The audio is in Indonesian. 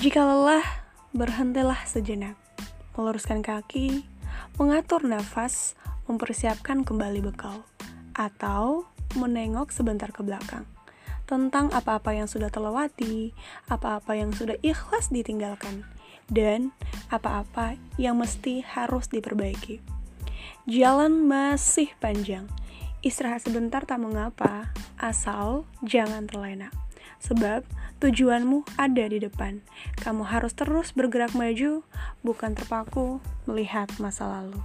Jika lelah, berhentilah sejenak. Meluruskan kaki, mengatur nafas, mempersiapkan kembali bekal. Atau menengok sebentar ke belakang tentang apa-apa yang sudah terlewati, apa-apa yang sudah ikhlas ditinggalkan, dan apa-apa yang mesti harus diperbaiki. Jalan masih panjang, istirahat sebentar tak mengapa, asal jangan terlena. Sebab tujuanmu ada di depan. Kamu harus terus bergerak maju, bukan terpaku melihat masa lalu.